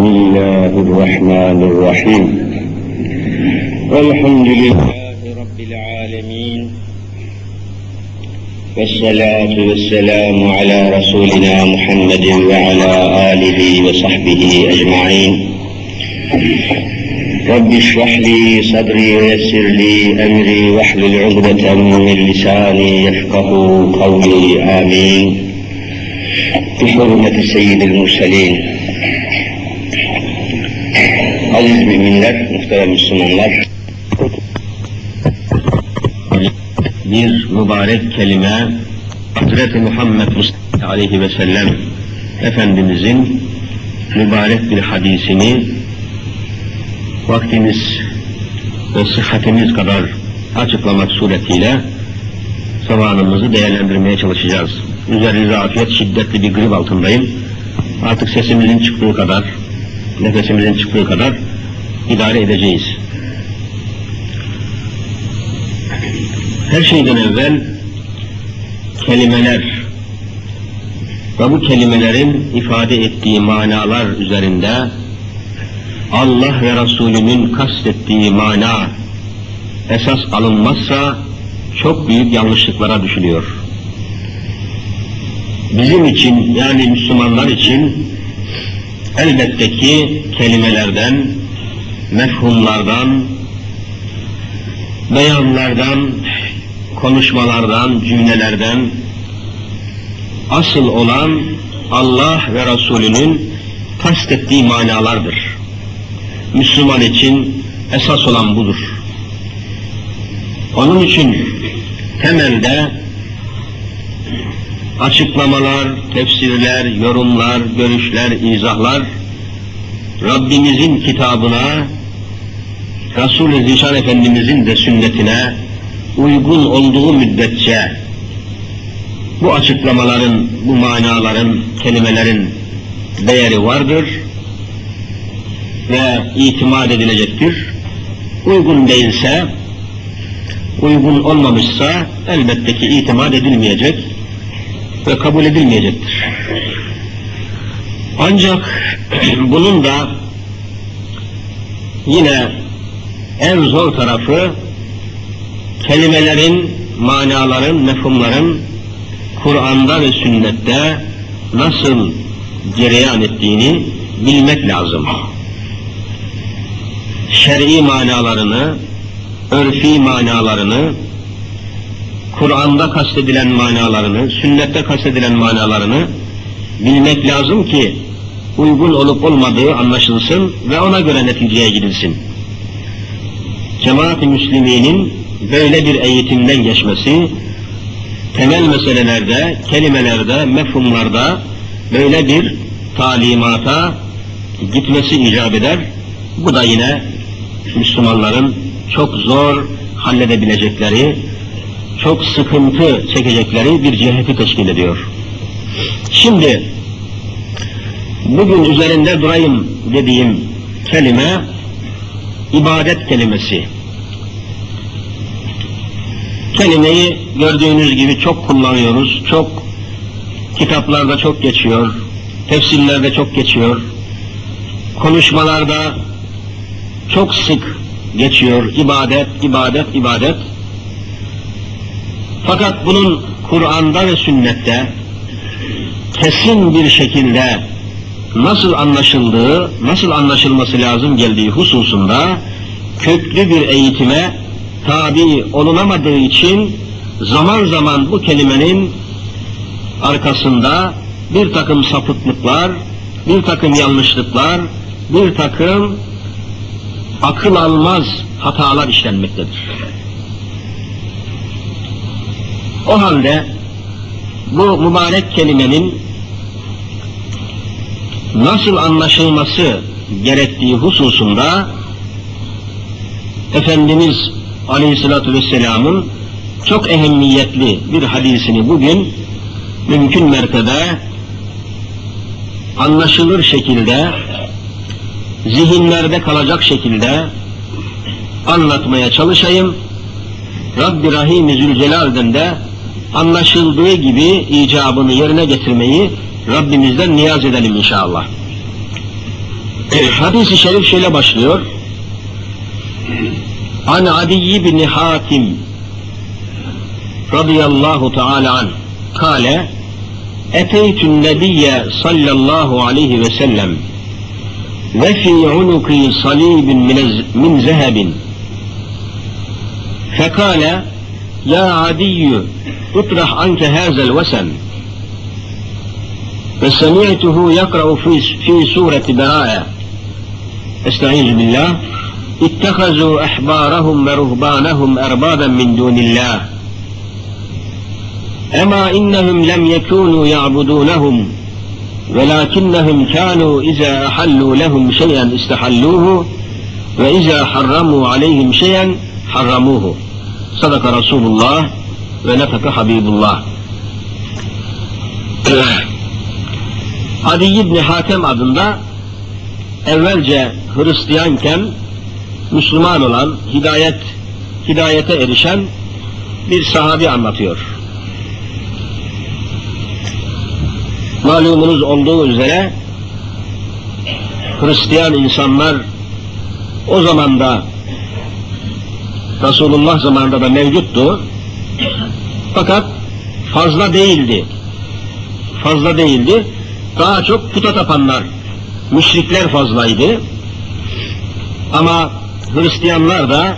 بسم الله الرحمن الرحيم. والحمد لله رب العالمين. والصلاة والسلام على رسولنا محمد وعلى آله وصحبه أجمعين. رب اشرح لي صدري ويسر لي أمري واحلل عقدة من لساني يفقه قولي. آمين. بحرمة سيد المرسلين. Aziz müminler, muhterem Müslümanlar, bir mübarek kelime, Hazreti Muhammed Mustafa aleyhi ve sellem Efendimizin mübarek bir hadisini vaktimiz ve sıhhatimiz kadar açıklamak suretiyle zamanımızı değerlendirmeye çalışacağız. Üzerinize afiyet şiddetli bir grip altındayım. Artık sesimizin çıktığı kadar, nefesimizin çıktığı kadar idare edeceğiz. Her şeyden evvel kelimeler ve bu kelimelerin ifade ettiği manalar üzerinde Allah ve Resulünün kastettiği mana esas alınmazsa çok büyük yanlışlıklara düşülüyor. Bizim için yani Müslümanlar için elbette ki kelimelerden, mefhumlardan, beyanlardan, konuşmalardan, cümlelerden asıl olan Allah ve Resulünün kastettiği manalardır. Müslüman için esas olan budur. Onun için temelde açıklamalar, tefsirler, yorumlar, görüşler, izahlar Rabbimizin kitabına, Resul-i Zişan Efendimizin de sünnetine uygun olduğu müddetçe bu açıklamaların, bu manaların, kelimelerin değeri vardır ve itimat edilecektir. Uygun değilse, uygun olmamışsa elbette ki itimat edilmeyecek ve kabul edilmeyecektir. Ancak bunun da yine en zor tarafı kelimelerin, manaların, mefhumların Kur'an'da ve sünnette nasıl cereyan ettiğini bilmek lazım. Şer'i manalarını, örfi manalarını, Kur'an'da kastedilen manalarını, sünnette kastedilen manalarını bilmek lazım ki uygun olup olmadığı anlaşılsın ve ona göre neticeye gidilsin. Cemaat-i Müslümin'in böyle bir eğitimden geçmesi, temel meselelerde, kelimelerde, mefhumlarda böyle bir talimata gitmesi icap eder. Bu da yine Müslümanların çok zor halledebilecekleri, çok sıkıntı çekecekleri bir ciheti teşkil ediyor. Şimdi bugün üzerinde durayım dediğim kelime ibadet kelimesi. Kelimeyi gördüğünüz gibi çok kullanıyoruz, çok kitaplarda çok geçiyor, tefsirlerde çok geçiyor, konuşmalarda çok sık geçiyor ibadet, ibadet, ibadet. Fakat bunun Kur'an'da ve sünnette kesin bir şekilde nasıl anlaşıldığı, nasıl anlaşılması lazım geldiği hususunda köklü bir eğitime tabi olunamadığı için zaman zaman bu kelimenin arkasında bir takım sapıklıklar, bir takım yanlışlıklar, bir takım akıl almaz hatalar işlenmektedir. O halde bu mübarek kelimenin nasıl anlaşılması gerektiği hususunda Efendimiz Aleyhisselatü Vesselam'ın çok ehemmiyetli bir hadisini bugün mümkün mertebe anlaşılır şekilde zihinlerde kalacak şekilde anlatmaya çalışayım. Rabbi Rahim-i Zülcelal'den de anlaşıldığı gibi icabını yerine getirmeyi Rabbimizden niyaz edelim inşallah. E, hadis-i şerif şöyle başlıyor. An Adi ibn Hatim radıyallahu teala an kale eteytün nebiyye sallallahu aleyhi ve sellem ve fi unuki salibin min zehebin fekale ya adiyyü utrah anke hazel vesen فسمعته يقرأ في, في سورة براءة استعيذ بالله. اتخذوا أحبارهم ورهبانهم أربابا من دون الله. أما إنهم لم يكونوا يعبدونهم ولكنهم كانوا إذا أحلوا لهم شيئا استحلوه وإذا حرموا عليهم شيئا حرموه. صدق رسول الله ve nefeke Habibullah. Adi İbni Hatem adında evvelce Hristiyanken Müslüman olan, hidayet hidayete erişen bir sahabi anlatıyor. Malumunuz olduğu üzere Hristiyan insanlar o zamanda Resulullah zamanında da mevcuttu. Fakat fazla değildi. Fazla değildi. Daha çok puta tapanlar, müşrikler fazlaydı. Ama Hristiyanlar da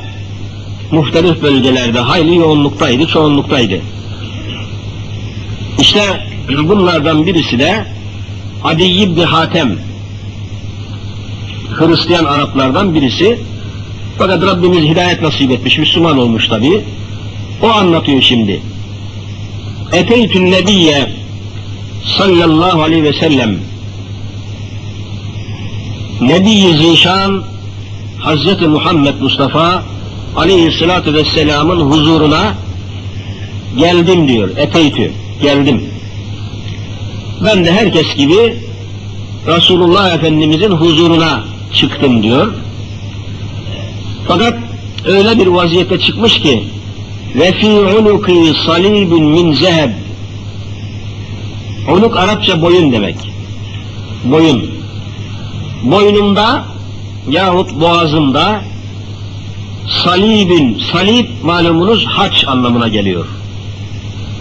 muhtelif bölgelerde hayli yoğunluktaydı, çoğunluktaydı. İşte bunlardan birisi de Adi ibn Hatem, Hristiyan Araplardan birisi. Fakat Rabbimiz hidayet nasip etmiş, Müslüman olmuş tabi. O anlatıyor şimdi. Eteytün nebiyye sallallahu aleyhi ve sellem Nebi-i Zişan Hazreti Muhammed Mustafa aleyhissalatü vesselamın huzuruna geldim diyor. Eteytü, geldim. Ben de herkes gibi Resulullah Efendimizin huzuruna çıktım diyor. Fakat öyle bir vaziyette çıkmış ki ve fi unuki salibun min zeheb Unuk Arapça boyun demek. Boyun. Boynumda yahut boğazımda salibin, salib malumunuz haç anlamına geliyor.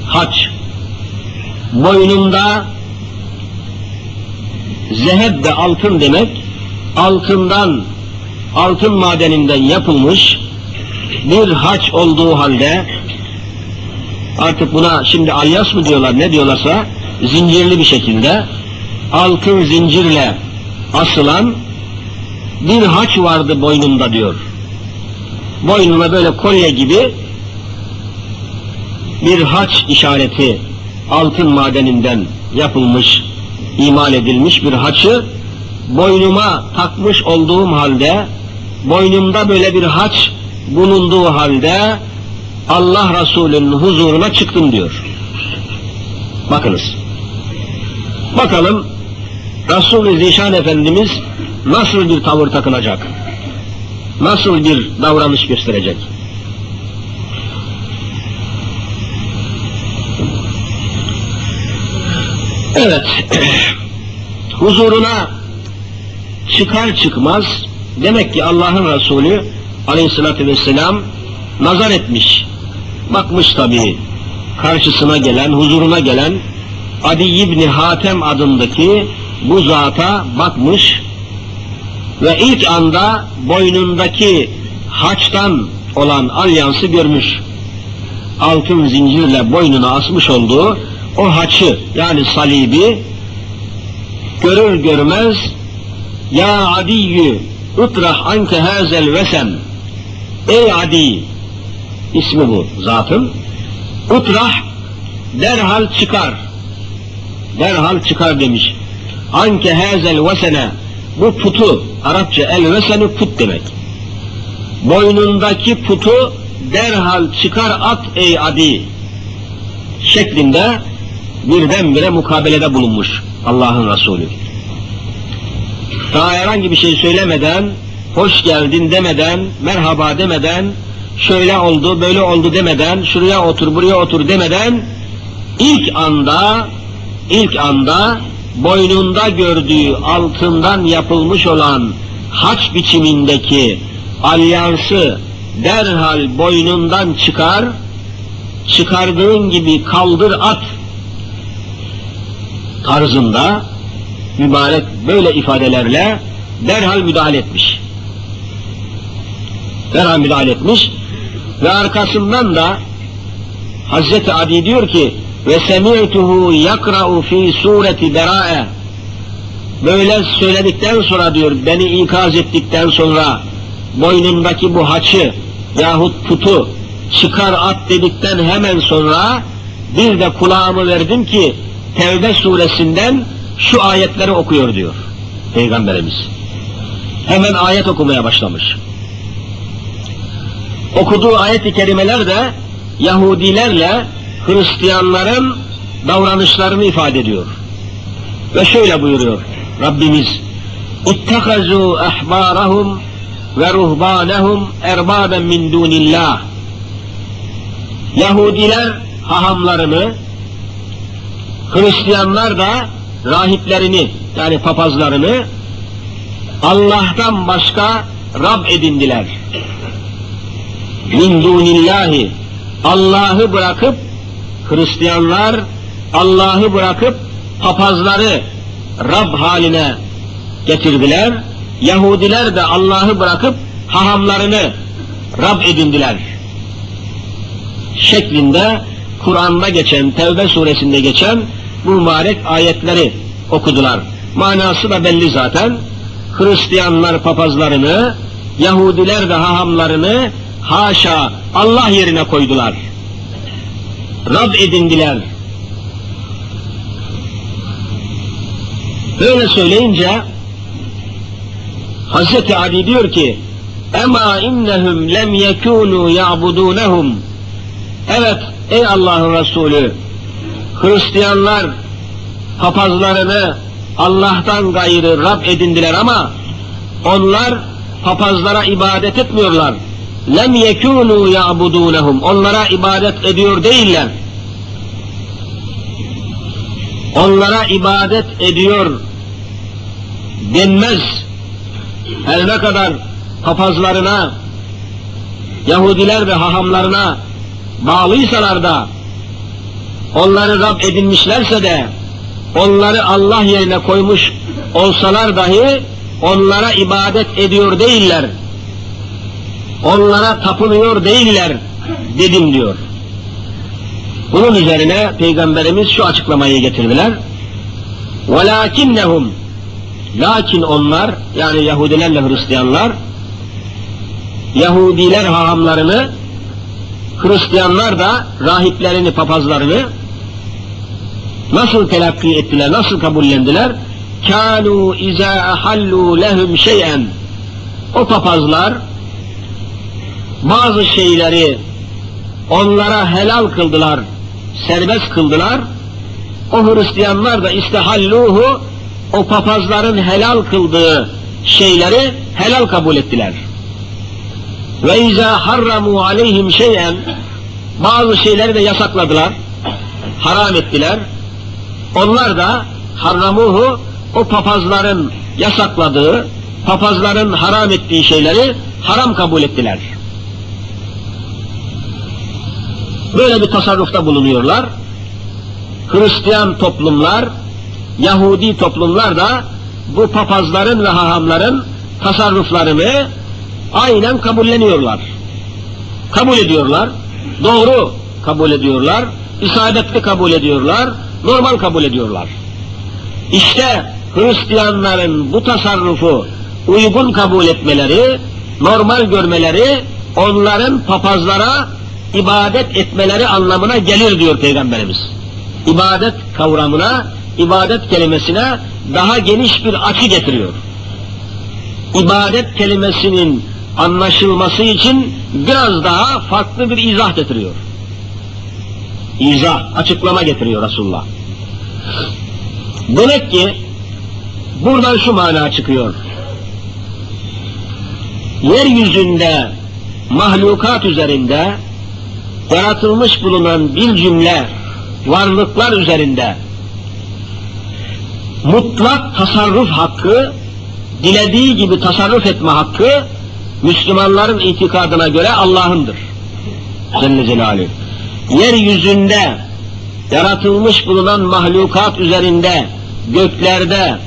Haç. Boynumda zeheb de altın demek, altından, altın madeninden yapılmış bir haç olduğu halde artık buna şimdi alyas mı diyorlar ne diyorlarsa zincirli bir şekilde altın zincirle asılan bir haç vardı boynumda diyor. Boynuma böyle kolye gibi bir haç işareti altın madeninden yapılmış, imal edilmiş bir haçı boynuma takmış olduğum halde boynumda böyle bir haç bulunduğu halde Allah Resulü'nün huzuruna çıktım diyor. Bakınız. Bakalım Resul-i Zişan Efendimiz nasıl bir tavır takınacak? Nasıl bir davranış gösterecek? Evet, huzuruna çıkar çıkmaz demek ki Allah'ın Resulü aleyhissalatü vesselam nazar etmiş. Bakmış tabi karşısına gelen, huzuruna gelen Adi İbni Hatem adındaki bu zata bakmış ve ilk anda boynundaki haçtan olan alyansı görmüş. Altın zincirle boynuna asmış olduğu o haçı yani salibi görür görmez ya adiyyü utrah anke hazel vesem ey adi ismi bu zatın utrah derhal çıkar derhal çıkar demiş. Anke hazel vesene. Bu putu Arapça el veseni put demek. Boynundaki putu derhal çıkar at ey adi. Şeklinde birdenbire mukabelede bulunmuş Allah'ın Resulü. Daha herhangi bir şey söylemeden, hoş geldin demeden, merhaba demeden, şöyle oldu, böyle oldu demeden, şuraya otur, buraya otur demeden, ilk anda, ilk anda boynunda gördüğü altından yapılmış olan haç biçimindeki alyansı derhal boynundan çıkar, çıkardığın gibi kaldır at tarzında mübarek böyle ifadelerle derhal müdahale etmiş. Derhal müdahale etmiş ve arkasından da Hazreti Adi diyor ki ve semi'tuhu yakra'u fi sureti berae böyle söyledikten sonra diyor beni ikaz ettikten sonra boynundaki bu haçı yahut putu çıkar at dedikten hemen sonra bir de kulağımı verdim ki Tevbe suresinden şu ayetleri okuyor diyor Peygamberimiz. Hemen ayet okumaya başlamış. Okuduğu ayet-i kerimeler de Yahudilerle Hristiyanların davranışlarını ifade ediyor. Ve şöyle buyuruyor Rabbimiz اِتَّخَذُوا اَحْبَارَهُمْ ve ruhbanehum erbaben min dunillah. Yahudiler hahamlarını, Hristiyanlar da rahiplerini yani papazlarını Allah'tan başka Rab edindiler. Min dunillahi Allah'ı bırakıp Hristiyanlar Allah'ı bırakıp papazları Rab haline getirdiler. Yahudiler de Allah'ı bırakıp hahamlarını Rab edindiler. Şeklinde Kur'an'da geçen, Tevbe suresinde geçen bu mübarek ayetleri okudular. Manası da belli zaten. Hristiyanlar papazlarını, Yahudiler de hahamlarını haşa Allah yerine koydular. Rab edindiler. Böyle söyleyince Hazreti Ali diyor ki Ema innehum lem yekunu ya'budunehum Evet ey Allah'ın Resulü Hristiyanlar papazlarını Allah'tan gayrı Rab edindiler ama onlar papazlara ibadet etmiyorlar. Lem yekunu ya'budunehum. Onlara ibadet ediyor değiller. Onlara ibadet ediyor denmez. Her ne kadar papazlarına, Yahudiler ve hahamlarına bağlıysalar da, onları Rab edinmişlerse de, onları Allah yerine koymuş olsalar dahi, onlara ibadet ediyor değiller Onlara tapınıyor değiller dedim diyor. Bunun üzerine Peygamberimiz şu açıklamayı getirdiler. وَلَاكِنَّهُمْ Lakin onlar, yani Yahudilerle Hristiyanlar, Yahudiler hahamlarını, Hristiyanlar da rahiplerini, papazlarını nasıl telakki ettiler, nasıl kabullendiler? كَانُوا اِذَا اَحَلُّوا لَهُمْ şeyen O papazlar bazı şeyleri onlara helal kıldılar, serbest kıldılar. O Hristiyanlar da istehalluhu o papazların helal kıldığı şeyleri helal kabul ettiler. Ve izâ harramu aleyhim şeyen bazı şeyleri de yasakladılar, haram ettiler. Onlar da harramuhu o papazların yasakladığı, papazların haram ettiği şeyleri haram kabul ettiler. Böyle bir tasarrufta bulunuyorlar. Hristiyan toplumlar Yahudi toplumlar da bu papazların ve hahamların tasarruflarını aynen kabulleniyorlar. Kabul ediyorlar, doğru kabul ediyorlar, isabetli kabul ediyorlar, normal kabul ediyorlar. İşte Hristiyanların bu tasarrufu uygun kabul etmeleri, normal görmeleri, onların papazlara ibadet etmeleri anlamına gelir diyor Peygamberimiz. İbadet kavramına ibadet kelimesine daha geniş bir açı getiriyor. İbadet kelimesinin anlaşılması için biraz daha farklı bir izah getiriyor. İzah, açıklama getiriyor Resulullah. Demek ki buradan şu mana çıkıyor. Yeryüzünde mahlukat üzerinde yaratılmış bulunan bir cümle varlıklar üzerinde mutlak tasarruf hakkı, dilediği gibi tasarruf etme hakkı, Müslümanların itikadına göre Allah'ındır. Celle Celaluhu. Yeryüzünde yaratılmış bulunan mahlukat üzerinde, göklerde,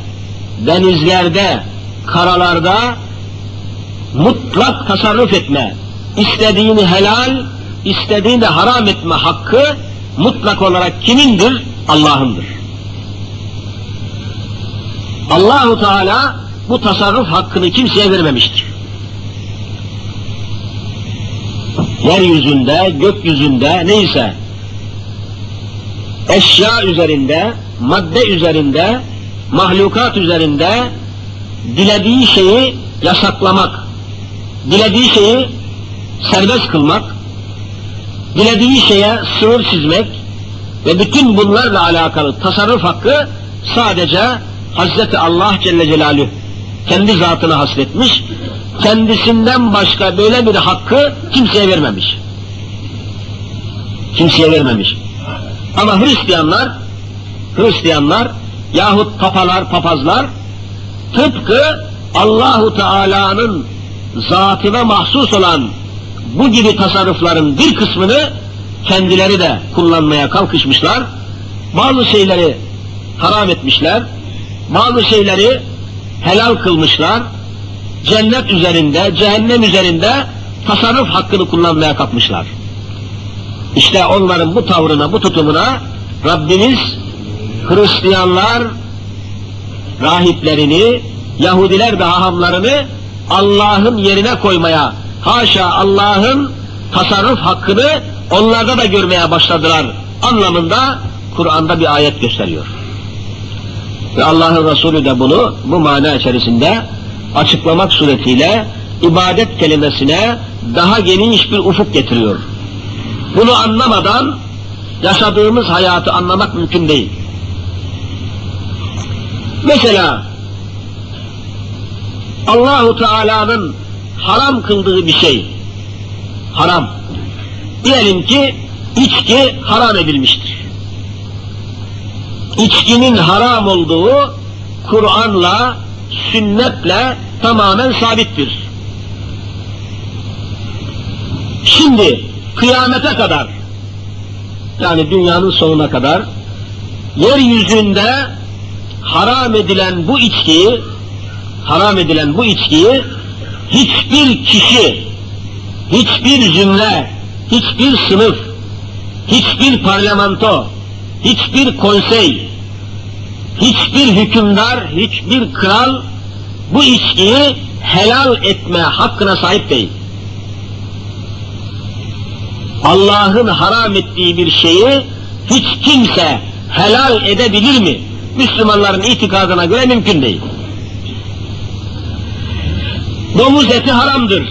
denizlerde, karalarda mutlak tasarruf etme, istediğini helal, istediğini de haram etme hakkı mutlak olarak kimindir? Allah'ındır. Allahu Teala bu tasarruf hakkını kimseye vermemiştir. Yeryüzünde, gökyüzünde neyse eşya üzerinde, madde üzerinde, mahlukat üzerinde dilediği şeyi yasaklamak, dilediği şeyi serbest kılmak, dilediği şeye sınır çizmek ve bütün bunlarla alakalı tasarruf hakkı sadece Hazreti Allah Celle Celaluhu kendi zatına hasletmiş, kendisinden başka böyle bir hakkı kimseye vermemiş. Kimseye vermemiş. Ama Hristiyanlar, Hristiyanlar yahut papalar, papazlar tıpkı Allahu Teala'nın zatına mahsus olan bu gibi tasarrufların bir kısmını kendileri de kullanmaya kalkışmışlar. Bazı şeyleri haram etmişler, bazı şeyleri helal kılmışlar. Cennet üzerinde, cehennem üzerinde tasarruf hakkını kullanmaya kalkmışlar. İşte onların bu tavrına, bu tutumuna Rabbimiz Hristiyanlar rahiplerini, Yahudiler de hahamlarını Allah'ın yerine koymaya, haşa Allah'ın tasarruf hakkını onlarda da görmeye başladılar anlamında Kur'an'da bir ayet gösteriyor. Ve Allah'ın Resulü de bunu bu mana içerisinde açıklamak suretiyle ibadet kelimesine daha geniş bir ufuk getiriyor. Bunu anlamadan yaşadığımız hayatı anlamak mümkün değil. Mesela Allahu Teala'nın haram kıldığı bir şey, haram. Diyelim ki içki haram edilmiştir. İçkinin haram olduğu Kur'an'la, sünnetle tamamen sabittir. Şimdi kıyamete kadar yani dünyanın sonuna kadar yeryüzünde haram edilen bu içkiyi haram edilen bu içkiyi hiçbir kişi, hiçbir cümle, hiçbir sınıf, hiçbir parlamento, hiçbir konsey, hiçbir hükümdar, hiçbir kral bu içkiyi helal etme hakkına sahip değil. Allah'ın haram ettiği bir şeyi hiç kimse helal edebilir mi? Müslümanların itikadına göre mümkün değil. Domuz eti haramdır.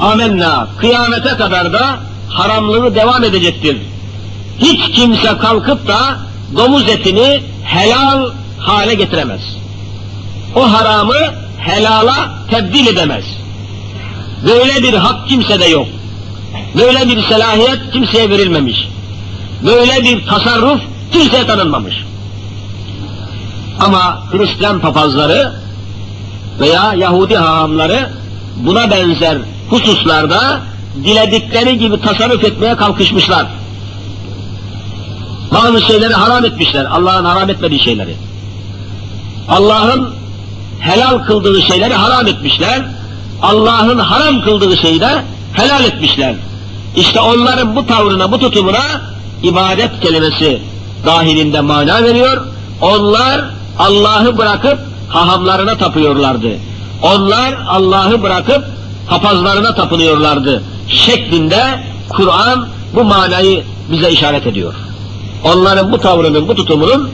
Amenna. Kıyamete kadar da haramlığı devam edecektir. Hiç kimse kalkıp da domuz etini helal hale getiremez. O haramı helala tebdil edemez. Böyle bir hak kimsede yok. Böyle bir selahiyet kimseye verilmemiş. Böyle bir tasarruf kimseye tanınmamış. Ama Hristiyan papazları veya Yahudi hahamları buna benzer hususlarda diledikleri gibi tasarruf etmeye kalkışmışlar. Bazı şeyleri haram etmişler, Allah'ın haram etmediği şeyleri. Allah'ın helal kıldığı şeyleri haram etmişler, Allah'ın haram kıldığı şeyi de helal etmişler. İşte onların bu tavrına, bu tutumuna ibadet kelimesi dahilinde mana veriyor. Onlar Allah'ı bırakıp hahamlarına tapıyorlardı. Onlar Allah'ı bırakıp papazlarına tapınıyorlardı. Şeklinde Kur'an bu manayı bize işaret ediyor. Onların bu tavrının, bu tutumunun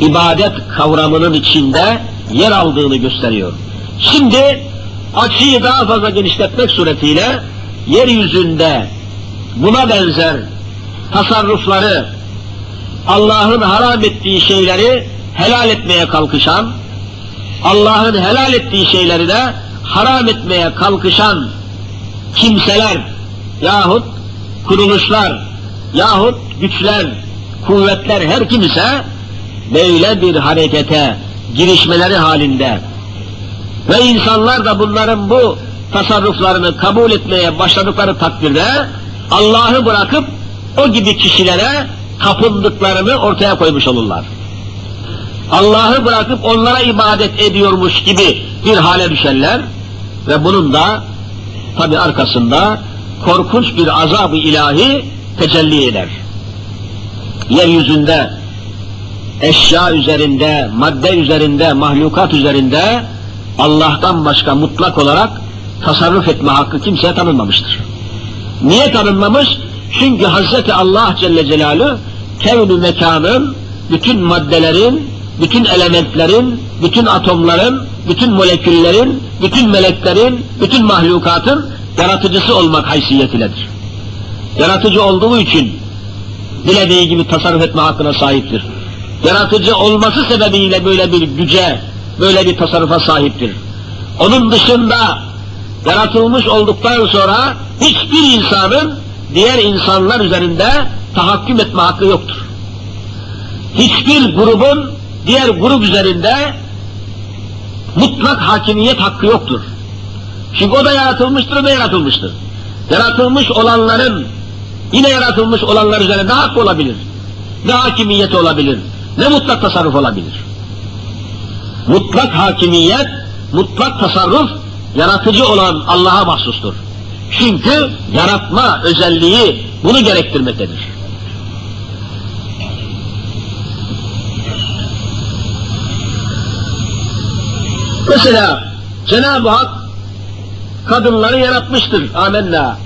ibadet kavramının içinde yer aldığını gösteriyor. Şimdi açıyı daha fazla genişletmek suretiyle yeryüzünde buna benzer tasarrufları, Allah'ın haram ettiği şeyleri helal etmeye kalkışan, Allah'ın helal ettiği şeyleri de haram etmeye kalkışan kimseler yahut kuruluşlar yahut güçler, kuvvetler her kimse böyle bir harekete girişmeleri halinde ve insanlar da bunların bu tasarruflarını kabul etmeye başladıkları takdirde Allah'ı bırakıp o gibi kişilere tapındıklarını ortaya koymuş olurlar. Allah'ı bırakıp onlara ibadet ediyormuş gibi bir hale düşerler ve bunun da tabi arkasında korkunç bir azab-ı ilahi tecelli eder. Yeryüzünde eşya üzerinde, madde üzerinde, mahlukat üzerinde Allah'tan başka mutlak olarak tasarruf etme hakkı kimseye tanınmamıştır. Niye tanınmamış? Çünkü Hazreti Allah Celle Celaluhu kevn-ü mekanın, bütün maddelerin, bütün elementlerin, bütün atomların, bütün moleküllerin, bütün meleklerin, bütün mahlukatın yaratıcısı olmak haysiyetiledir. Yaratıcı olduğu için dilediği gibi tasarruf etme hakkına sahiptir. Yaratıcı olması sebebiyle böyle bir güce, böyle bir tasarrufa sahiptir. Onun dışında yaratılmış olduktan sonra hiçbir insanın diğer insanlar üzerinde tahakküm etme hakkı yoktur. Hiçbir grubun diğer grup üzerinde mutlak hakimiyet hakkı yoktur. Çünkü o da yaratılmıştır, o da yaratılmıştır. Yaratılmış olanların, yine yaratılmış olanlar üzerine ne hakkı olabilir? Ne hakimiyet olabilir? Ne mutlak tasarruf olabilir? Mutlak hakimiyet, mutlak tasarruf, yaratıcı olan Allah'a mahsustur. Çünkü yaratma özelliği bunu gerektirmektedir. Mesela Cenab-ı Hak kadınları yaratmıştır. Amenna.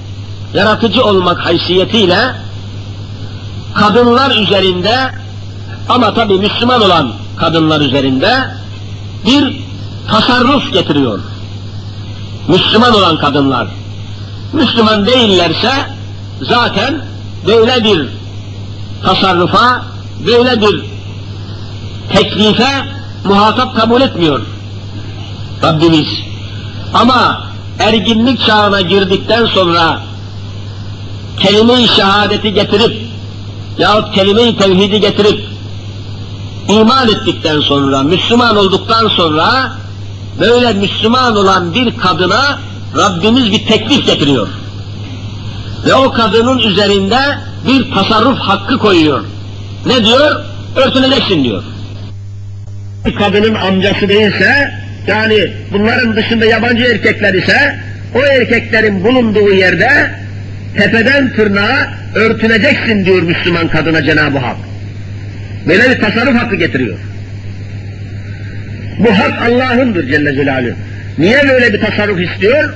Yaratıcı olmak haysiyetiyle kadınlar üzerinde ama tabi Müslüman olan kadınlar üzerinde bir tasarruf getiriyor. Müslüman olan kadınlar. Müslüman değillerse zaten böyle bir tasarrufa, böyle bir teklife muhatap kabul etmiyor Rabbimiz. Ama erginlik çağına girdikten sonra kelime-i şehadeti getirip yahut kelime-i tevhidi getirip iman ettikten sonra, Müslüman olduktan sonra böyle Müslüman olan bir kadına Rabbimiz bir teklif getiriyor. Ve o kadının üzerinde bir tasarruf hakkı koyuyor. Ne diyor? Örtüneceksin diyor. Bir kadının amcası değilse, yani bunların dışında yabancı erkekler ise, o erkeklerin bulunduğu yerde tepeden tırnağa örtüneceksin diyor Müslüman kadına Cenab-ı Hak. Böyle bir tasarruf hakkı getiriyor. Bu hak Allah'ındır Celle Celaluhu. Niye böyle bir tasarruf istiyor?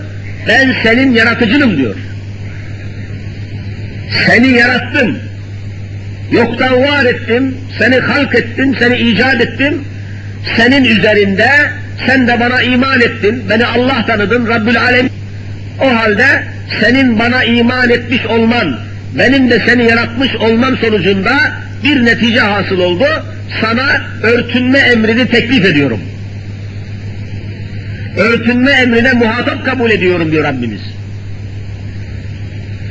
Ben senin yaratıcınım diyor. Seni yarattım. Yoktan var ettim, seni halk ettim, seni icat ettim. Senin üzerinde sen de bana iman ettin, beni Allah tanıdın, Rabbül Alem. O halde senin bana iman etmiş olman, benim de seni yaratmış olmam sonucunda bir netice hasıl oldu. Sana örtünme emrini teklif ediyorum. Örtünme emrine muhatap kabul ediyorum diyor Rabbimiz.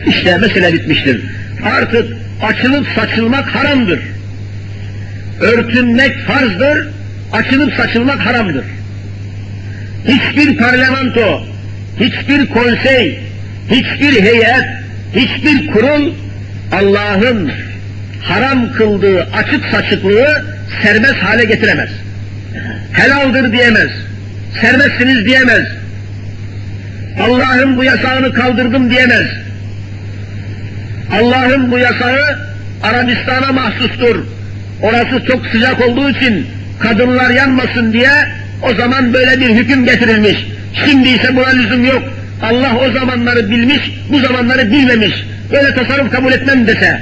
İşte mesele bitmiştir. Artık açılıp saçılmak haramdır. Örtünmek farzdır, açılıp saçılmak haramdır. Hiçbir parlamento, hiçbir konsey, hiçbir heyet, hiçbir kurul Allah'ın haram kıldığı açık saçıklığı serbest hale getiremez. Helaldir diyemez, serbestsiniz diyemez. Allah'ın bu yasağını kaldırdım diyemez. Allah'ın bu yasağı Arabistan'a mahsustur. Orası çok sıcak olduğu için kadınlar yanmasın diye o zaman böyle bir hüküm getirilmiş. Şimdi ise buna lüzum yok. Allah o zamanları bilmiş, bu zamanları bilmemiş. Böyle tasarruf kabul etmem dese,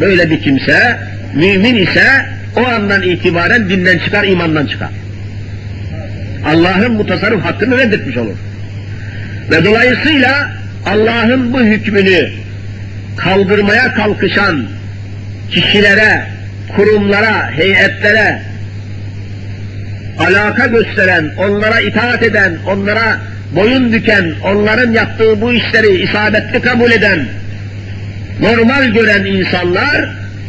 böyle bir kimse, mümin ise o andan itibaren dinden çıkar, imandan çıkar. Allah'ın bu tasarruf hakkını reddetmiş olur. Ve dolayısıyla Allah'ın bu hükmünü kaldırmaya kalkışan kişilere, kurumlara, heyetlere, alaka gösteren, onlara itaat eden, onlara boyun büken, onların yaptığı bu işleri isabetli kabul eden, normal gören insanlar,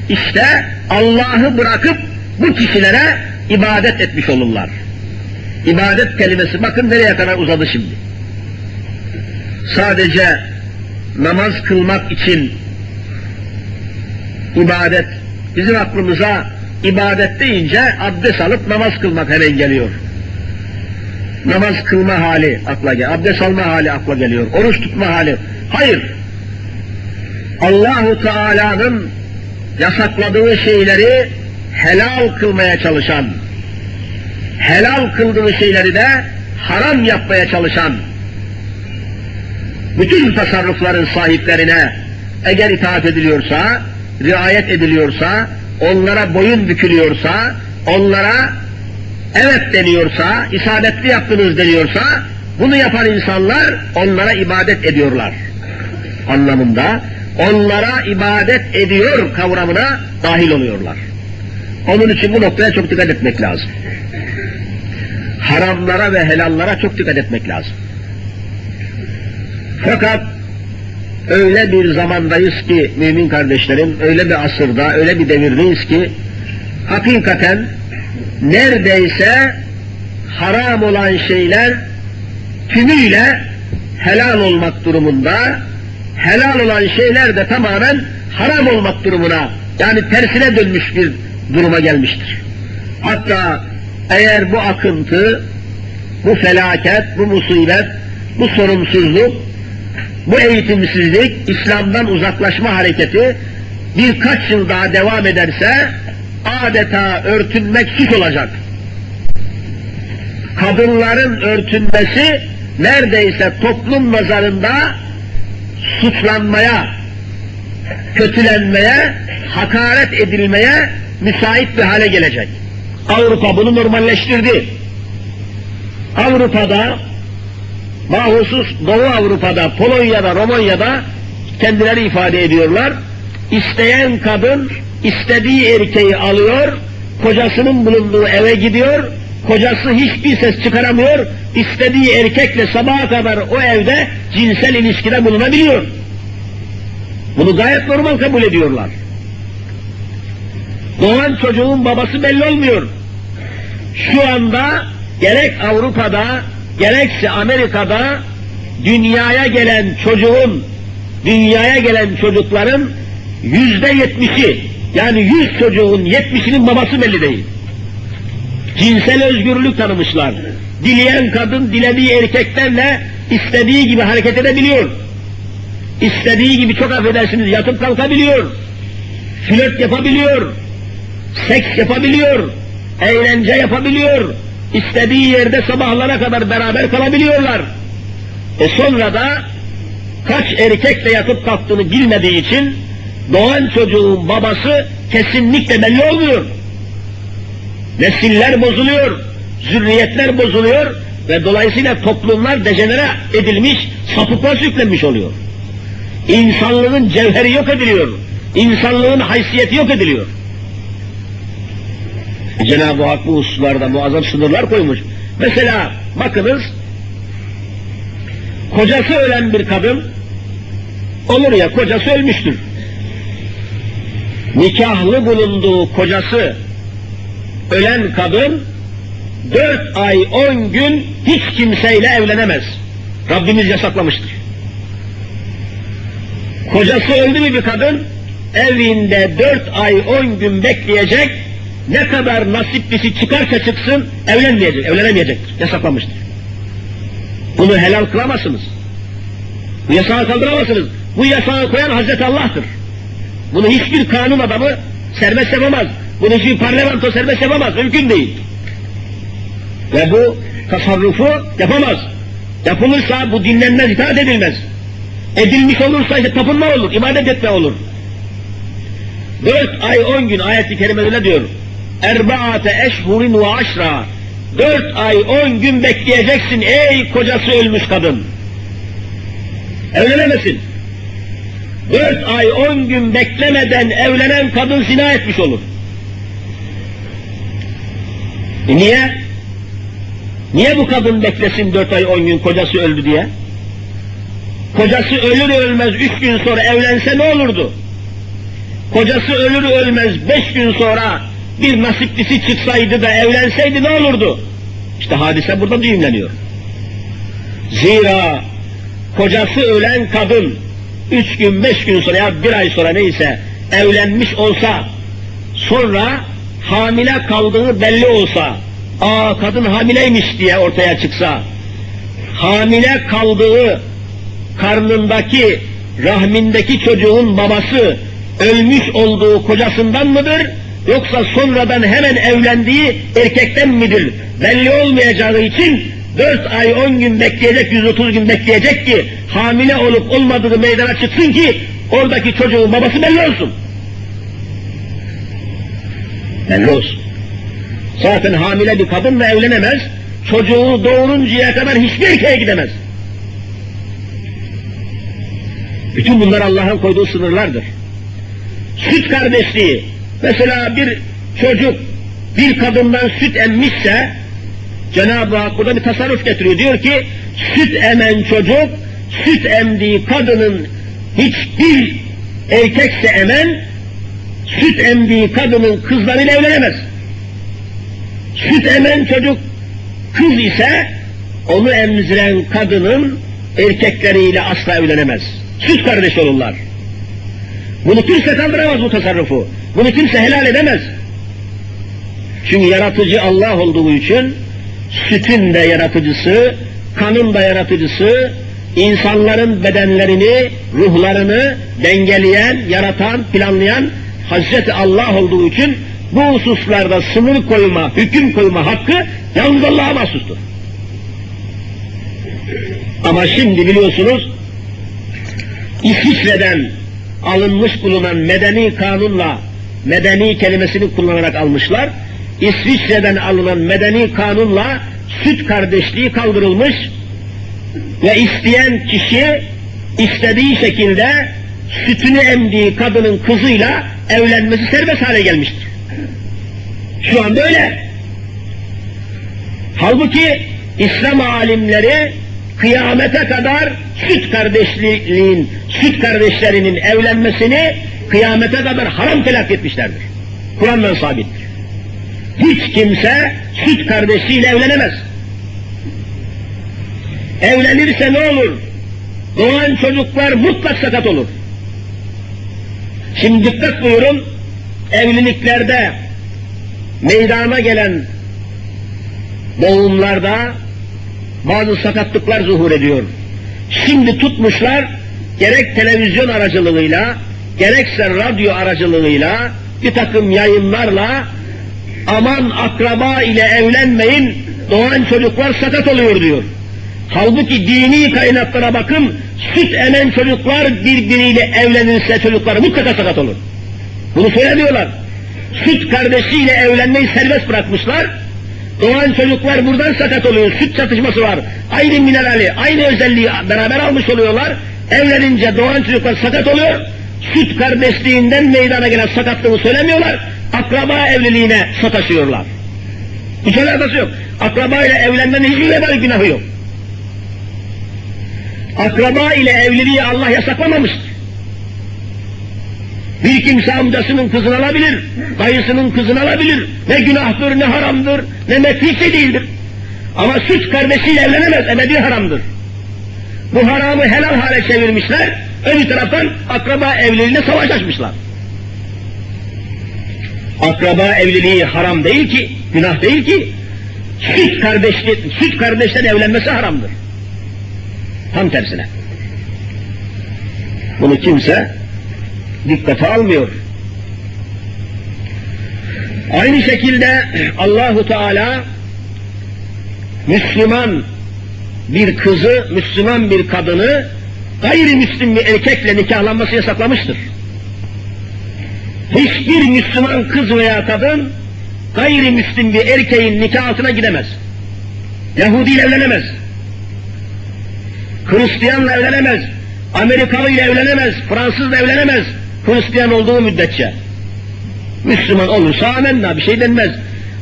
işte Allah'ı bırakıp bu kişilere ibadet etmiş olurlar. İbadet kelimesi bakın nereye kadar uzadı şimdi. Sadece namaz kılmak için ibadet bizim aklımıza ibadet deyince abdest alıp namaz kılmak hemen geliyor. Namaz kılma hali akla geliyor. Abdest alma hali akla geliyor. Oruç tutma hali. Hayır. Allahu Teala'nın yasakladığı şeyleri helal kılmaya çalışan, helal kıldığı şeyleri de haram yapmaya çalışan, bütün tasarrufların sahiplerine eğer itaat ediliyorsa, riayet ediliyorsa, onlara boyun bükülüyorsa, onlara evet deniyorsa, isabetli yaptınız deniyorsa, bunu yapan insanlar onlara ibadet ediyorlar anlamında onlara ibadet ediyor kavramına dahil oluyorlar. Onun için bu noktaya çok dikkat etmek lazım. Haramlara ve helallara çok dikkat etmek lazım. Fakat öyle bir zamandayız ki mümin kardeşlerim, öyle bir asırda, öyle bir devirdeyiz ki hakikaten neredeyse haram olan şeyler tümüyle helal olmak durumunda helal olan şeyler de tamamen haram olmak durumuna yani tersine dönmüş bir duruma gelmiştir. Hatta eğer bu akıntı, bu felaket, bu musibet, bu sorumsuzluk, bu eğitimsizlik, İslam'dan uzaklaşma hareketi birkaç yıl daha devam ederse adeta örtünmek suç olacak. Kadınların örtünmesi neredeyse toplum nazarında suçlanmaya, kötülenmeye, hakaret edilmeye müsait bir hale gelecek. Avrupa bunu normalleştirdi. Avrupa'da, bahusus Doğu Avrupa'da, Polonya'da, Romanya'da kendileri ifade ediyorlar. İsteyen kadın istediği erkeği alıyor, kocasının bulunduğu eve gidiyor, kocası hiçbir ses çıkaramıyor, istediği erkekle sabaha kadar o evde cinsel ilişkide bulunabiliyor. Bunu gayet normal kabul ediyorlar. Doğan çocuğun babası belli olmuyor. Şu anda gerek Avrupa'da gerekse Amerika'da dünyaya gelen çocuğun, dünyaya gelen çocukların yüzde yetmişi, yani yüz çocuğun yetmişinin babası belli değil. Cinsel özgürlük tanımışlar. Dileyen kadın dilediği erkeklerle istediği gibi hareket edebiliyor. İstediği gibi çok affedersiniz yatıp kalkabiliyor. Flört yapabiliyor. Seks yapabiliyor. Eğlence yapabiliyor. İstediği yerde sabahlara kadar beraber kalabiliyorlar. E sonra da kaç erkekle yatıp kalktığını bilmediği için doğan çocuğun babası kesinlikle belli olmuyor. Nesiller bozuluyor, zürriyetler bozuluyor ve dolayısıyla toplumlar dejenere edilmiş, sapıklar yüklenmiş oluyor. İnsanlığın cevheri yok ediliyor. İnsanlığın haysiyeti yok ediliyor. Cenab-ı Hak bu hususlarda muazzam sınırlar koymuş. Mesela bakınız, kocası ölen bir kadın, olur ya kocası ölmüştür. Nikahlı bulunduğu kocası ölen kadın dört ay on gün hiç kimseyle evlenemez. Rabbimiz yasaklamıştır. Kocası öldü mü bir kadın evinde dört ay on gün bekleyecek ne kadar nasiplisi çıkarsa çıksın evlenmeyecek, evlenemeyecektir. Yasaklamıştır. Bunu helal kılamazsınız. Bu yasağı kaldıramazsınız. Bu yasağı koyan Hazreti Allah'tır. Bunu hiçbir kanun adamı serbest yapamaz. Bunu hiçbir parlamento serbest yapamaz. Mümkün değil. Ve bu tasarrufu yapamaz. Yapılırsa bu dinlenmez, itaat edilmez. Edilmiş olursa işte tapınma olur, ibadet etme olur. Dört ay on gün ayet-i kerimede ne diyor? Erbaate eşhurin ve aşra. Dört ay on gün bekleyeceksin ey kocası ölmüş kadın. Evlenemesin. Dört ay on gün beklemeden evlenen kadın zina etmiş olur. E niye? Niye bu kadın beklesin dört ay on gün kocası öldü diye? Kocası ölür ölmez üç gün sonra evlense ne olurdu? Kocası ölür ölmez beş gün sonra bir nasiplisi çıksaydı da evlenseydi ne olurdu? İşte hadise burada düğümleniyor. Zira kocası ölen kadın üç gün beş gün sonra ya bir ay sonra neyse evlenmiş olsa sonra hamile kaldığı belli olsa aa kadın hamileymiş diye ortaya çıksa hamile kaldığı karnındaki rahmindeki çocuğun babası ölmüş olduğu kocasından mıdır yoksa sonradan hemen evlendiği erkekten midir belli olmayacağı için 4 ay 10 gün bekleyecek 130 gün bekleyecek ki hamile olup olmadığı meydana çıksın ki oradaki çocuğun babası belli olsun. Belli olsun. Zaten hamile bir kadınla evlenemez, çocuğu doğuruncaya kadar hiçbir erkeğe gidemez. Bütün bunlar Allah'ın koyduğu sınırlardır. Süt kardeşliği, mesela bir çocuk bir kadından süt emmişse, Cenab-ı Hak burada bir tasarruf getiriyor. Diyor ki, süt emen çocuk, süt emdiği kadının hiçbir erkekse emen, süt emdiği kadının kızlarıyla evlenemez. Süt emen çocuk kız ise, onu emziren kadının erkekleriyle asla evlenemez. Süt kardeş olurlar. Bunu kimse kaldıramaz bu tasarrufu. Bunu kimse helal edemez. Çünkü yaratıcı Allah olduğu için sütün de yaratıcısı, kanın da yaratıcısı, insanların bedenlerini, ruhlarını dengeleyen, yaratan, planlayan Hazreti Allah olduğu için bu hususlarda sınır koyma, hüküm koyma hakkı yalnız Allah'a mahsustur. Ama şimdi biliyorsunuz İsviçre'den alınmış bulunan medeni kanunla medeni kelimesini kullanarak almışlar. İsviçre'den alınan medeni kanunla süt kardeşliği kaldırılmış ve isteyen kişi istediği şekilde sütünü emdiği kadının kızıyla evlenmesi serbest hale gelmiştir. Şu an böyle. Halbuki İslam alimleri kıyamete kadar süt kardeşliğin, süt kardeşlerinin evlenmesini kıyamete kadar haram telak etmişlerdir. Kur'an'dan sabittir. Hiç kimse süt kardeşiyle evlenemez. Evlenirse ne olur? Doğan çocuklar mutlak sakat olur. Şimdi dikkat buyurun, evliliklerde meydana gelen doğumlarda bazı sakatlıklar zuhur ediyor. Şimdi tutmuşlar gerek televizyon aracılığıyla gerekse radyo aracılığıyla bir takım yayınlarla aman akraba ile evlenmeyin doğan çocuklar sakat oluyor diyor. Halbuki dini kaynaklara bakın süt emen çocuklar birbiriyle evlenirse çocuklar mutlaka sakat olur. Bunu söylemiyorlar. Süt kardeşiyle evlenmeyi serbest bırakmışlar. Doğan çocuklar buradan sakat oluyor. Süt çatışması var. Aynı minerali, aynı özelliği beraber almış oluyorlar. Evlenince doğan çocuklar sakat oluyor. Süt kardeşliğinden meydana gelen sakatlığını söylemiyorlar. Akraba evliliğine sataşıyorlar. Hiç alakası yok. Akraba ile evlenmenin hiçbir vebal günahı yok. Akraba ile evliliği Allah yasaklamamıştır. Bir kimse amcasının kızını alabilir, dayısının kızını alabilir. Ne günahtır, ne haramdır, ne metrisi değildir. Ama süt kardeşiyle evlenemez, ebedi haramdır. Bu haramı helal hale çevirmişler, öbür taraftan akraba evliliğine savaş açmışlar. Akraba evliliği haram değil ki, günah değil ki, süt kardeşlik, süt kardeşten evlenmesi haramdır. Tam tersine. Bunu kimse dikkate almıyor. Aynı şekilde Allahu Teala Müslüman bir kızı, Müslüman bir kadını gayrimüslim bir erkekle nikahlanması yasaklamıştır. Hiçbir Müslüman kız veya kadın gayrimüslim bir erkeğin nikah altına gidemez. Yahudi ile evlenemez. Hristiyanla evlenemez. Amerikalı ile evlenemez. Fransızla evlenemez. Hristiyan olduğu müddetçe. Müslüman olursa amenna bir şey denmez.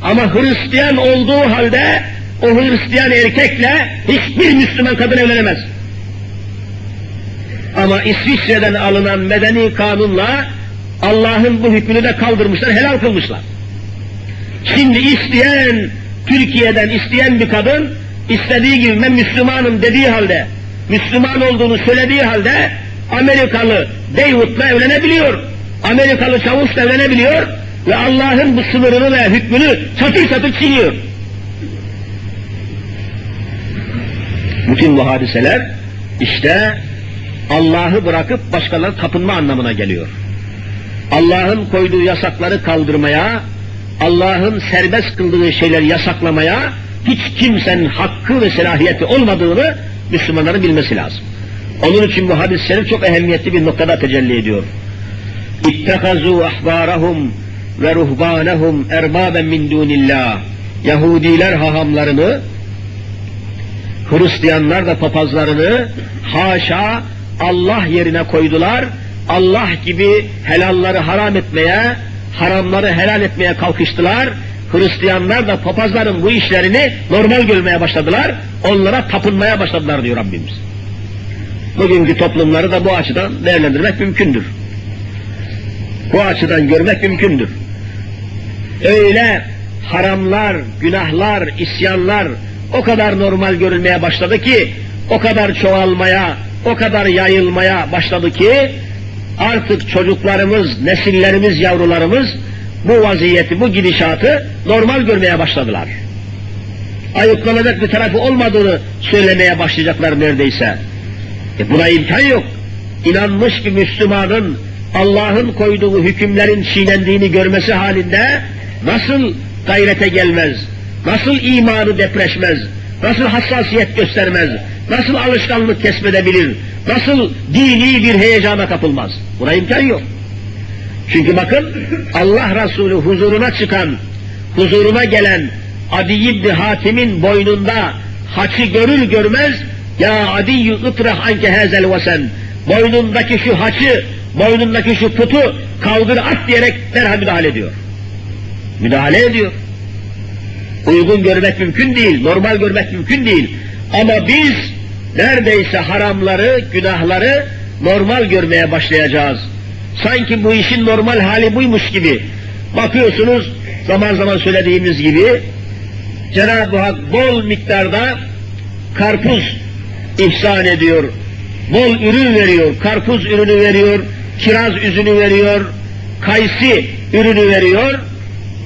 Ama Hristiyan olduğu halde o Hristiyan erkekle hiçbir Müslüman kadın evlenemez. Ama İsviçre'den alınan medeni kanunla Allah'ın bu hükmünü de kaldırmışlar, helal kılmışlar. Şimdi isteyen, Türkiye'den isteyen bir kadın, istediği gibi ben Müslümanım dediği halde, Müslüman olduğunu söylediği halde, Amerikalı David'la evlenebiliyor. Amerikalı çavuşla evlenebiliyor ve Allah'ın bu sınırını ve hükmünü çatır çatır çiğniyor. Bütün bu hadiseler işte Allah'ı bırakıp başkalarına tapınma anlamına geliyor. Allah'ın koyduğu yasakları kaldırmaya, Allah'ın serbest kıldığı şeyleri yasaklamaya hiç kimsenin hakkı ve selahiyeti olmadığını Müslümanların bilmesi lazım. Onun için bu hadis-i şerif çok ehemmiyetli bir noktada tecelli ediyor. İttekazû ahbârahum ve ruhbânehum erbâben min dûnillâh. Yahudiler hahamlarını, Hristiyanlar da papazlarını haşa Allah yerine koydular. Allah gibi helalları haram etmeye, haramları helal etmeye kalkıştılar. Hristiyanlar da papazların bu işlerini normal görmeye başladılar. Onlara tapınmaya başladılar diyor Rabbimiz. Bugünkü toplumları da bu açıdan değerlendirmek mümkündür. Bu açıdan görmek mümkündür. Öyle haramlar, günahlar, isyanlar o kadar normal görülmeye başladı ki, o kadar çoğalmaya, o kadar yayılmaya başladı ki, artık çocuklarımız, nesillerimiz, yavrularımız bu vaziyeti, bu gidişatı normal görmeye başladılar. Ayıplanacak bir tarafı olmadığını söylemeye başlayacaklar neredeyse. E buna imkan yok. İnanmış bir Müslümanın Allah'ın koyduğu hükümlerin çiğnendiğini görmesi halinde nasıl gayrete gelmez, nasıl imanı depreşmez, nasıl hassasiyet göstermez, nasıl alışkanlık kesmedebilir, nasıl dini bir heyecana kapılmaz. Buna imkan yok. Çünkü bakın Allah Resulü huzuruna çıkan, huzuruna gelen Adi İbni Hatim'in boynunda haçı görür görmez ya Adiyyü ıtrah anke hezel vesen boynundaki şu haçı, boynundaki şu putu kaldır at diyerek derhal müdahale ediyor. Müdahale ediyor. Uygun görmek mümkün değil, normal görmek mümkün değil. Ama biz neredeyse haramları, günahları normal görmeye başlayacağız. Sanki bu işin normal hali buymuş gibi. Bakıyorsunuz zaman zaman söylediğimiz gibi Cenab-ı Hak bol miktarda karpuz ihsan ediyor. Bol ürün veriyor. Karpuz ürünü veriyor, kiraz üzünü veriyor, kayısı ürünü veriyor.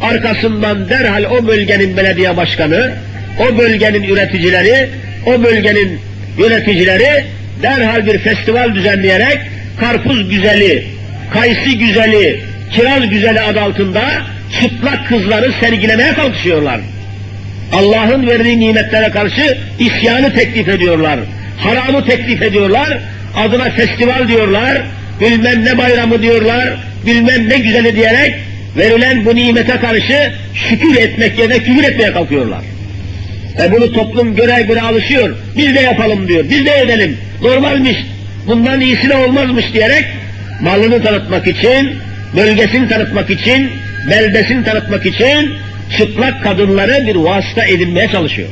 Arkasından derhal o bölgenin belediye başkanı, o bölgenin üreticileri, o bölgenin yöneticileri derhal bir festival düzenleyerek karpuz güzeli, kayısı güzeli, kiraz güzeli adı altında çıplak kızları sergilemeye kalkışıyorlar. Allah'ın verdiği nimetlere karşı isyanı teklif ediyorlar. Haramı teklif ediyorlar. Adına festival diyorlar. Bilmem ne bayramı diyorlar. Bilmem ne güzeli diyerek verilen bu nimete karşı şükür etmek yerine küfür etmeye kalkıyorlar. E bunu toplum göre göre alışıyor. Biz de yapalım diyor. Biz de edelim. Normalmiş. Bundan iyisi de olmazmış diyerek malını tanıtmak için, bölgesini tanıtmak için, beldesini tanıtmak için çıplak kadınları bir vasıta edinmeye çalışıyor.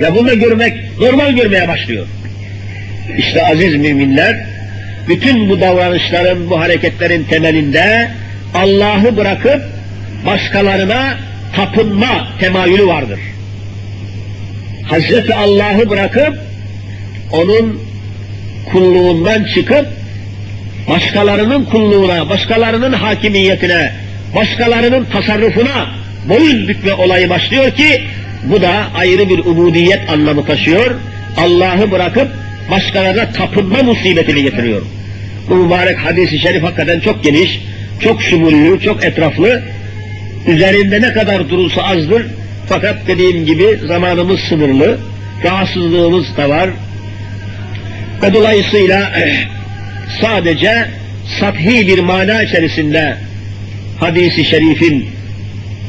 Ve bunu görmek, normal görmeye başlıyor. İşte aziz müminler, bütün bu davranışların, bu hareketlerin temelinde Allah'ı bırakıp başkalarına tapınma temayülü vardır. Hazreti Allah'ı bırakıp onun kulluğundan çıkıp başkalarının kulluğuna, başkalarının hakimiyetine, başkalarının tasarrufuna boyun bükme olayı başlıyor ki bu da ayrı bir ubudiyet anlamı taşıyor. Allah'ı bırakıp başkalarına tapınma musibetini getiriyor. Bu mübarek hadisi şerif hakikaten çok geniş, çok şumullü, çok etraflı. Üzerinde ne kadar durulsa azdır. Fakat dediğim gibi zamanımız sınırlı, rahatsızlığımız da var. Ve dolayısıyla sadece sathi bir mana içerisinde hadisi şerifin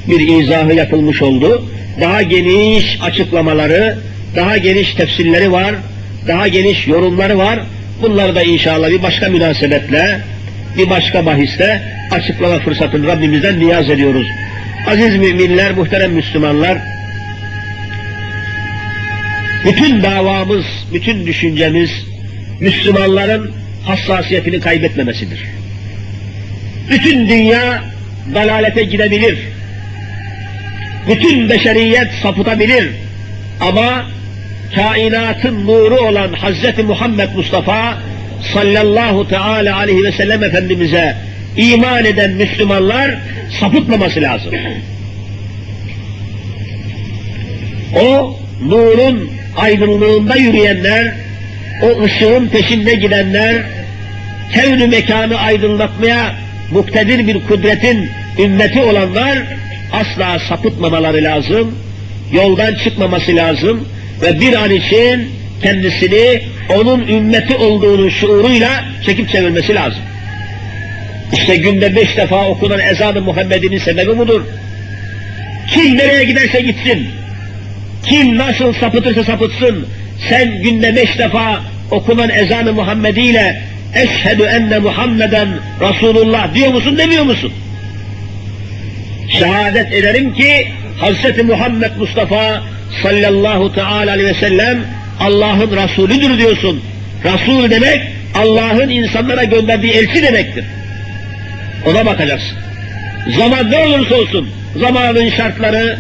bir izahı yapılmış oldu. Daha geniş açıklamaları, daha geniş tefsirleri var, daha geniş yorumları var. Bunları da inşallah bir başka münasebetle, bir başka bahiste açıklama fırsatını Rabbimizden niyaz ediyoruz. Aziz müminler, muhterem Müslümanlar, bütün davamız, bütün düşüncemiz Müslümanların hassasiyetini kaybetmemesidir. Bütün dünya dalalete gidebilir. Bütün beşeriyet sapıtabilir. Ama kainatın nuru olan Hazreti Muhammed Mustafa sallallahu teala aleyhi ve sellem Efendimiz'e iman eden Müslümanlar sapıtmaması lazım. O nurun aydınlığında yürüyenler, o ışığın peşinde gidenler, kevn mekanı aydınlatmaya muktedir bir kudretin ümmeti olanlar asla sapıtmamaları lazım, yoldan çıkmaması lazım ve bir an için kendisini onun ümmeti olduğunu şuuruyla çekip çevirmesi lazım. İşte günde beş defa okunan ezan-ı Muhammed'in sebebi budur. Kim nereye giderse gitsin, kim nasıl sapıtırsa sapıtsın, sen günde beş defa okunan ezan-ı Muhammedi ile eşhedü enne Muhammeden Resulullah diyor musun demiyor musun? Şehadet ederim ki Hz. Muhammed Mustafa sallallahu teala aleyhi ve sellem Allah'ın Resulüdür diyorsun. Resul demek Allah'ın insanlara gönderdiği elçi demektir. Ona bakacaksın. Zaman ne olursa olsun, zamanın şartları,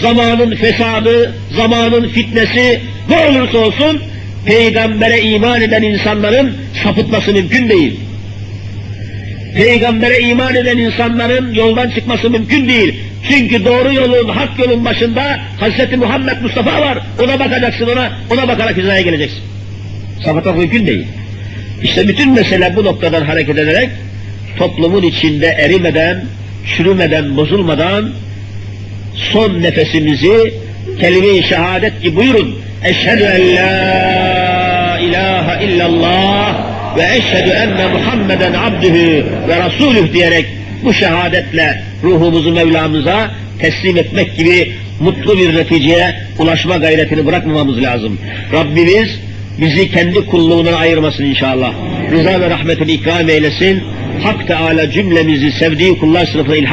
zamanın fesadı, zamanın fitnesi ne olursa olsun peygambere iman eden insanların sapıtması mümkün değil. Peygambere iman eden insanların yoldan çıkması mümkün değil. Çünkü doğru yolun, hak yolun başında Hz. Muhammed Mustafa var. Ona bakacaksın, ona ona bakarak hizaya geleceksin. Sapıtmak mümkün değil. İşte bütün mesele bu noktadan hareket ederek toplumun içinde erimeden, çürümeden, bozulmadan son nefesimizi kelime-i şehadet ki buyurun. Eşhedü en la ilahe illallah ve eşhedü enne Muhammeden abdühü ve rasulüh diyerek bu şehadetle ruhumuzu Mevlamıza teslim etmek gibi mutlu bir neticeye ulaşma gayretini bırakmamamız lazım. Rabbimiz bizi kendi kulluğundan ayırmasın inşallah. Rıza ve rahmetini ikram eylesin. Hak Teala cümlemizi sevdiği kullar sınıfına ilham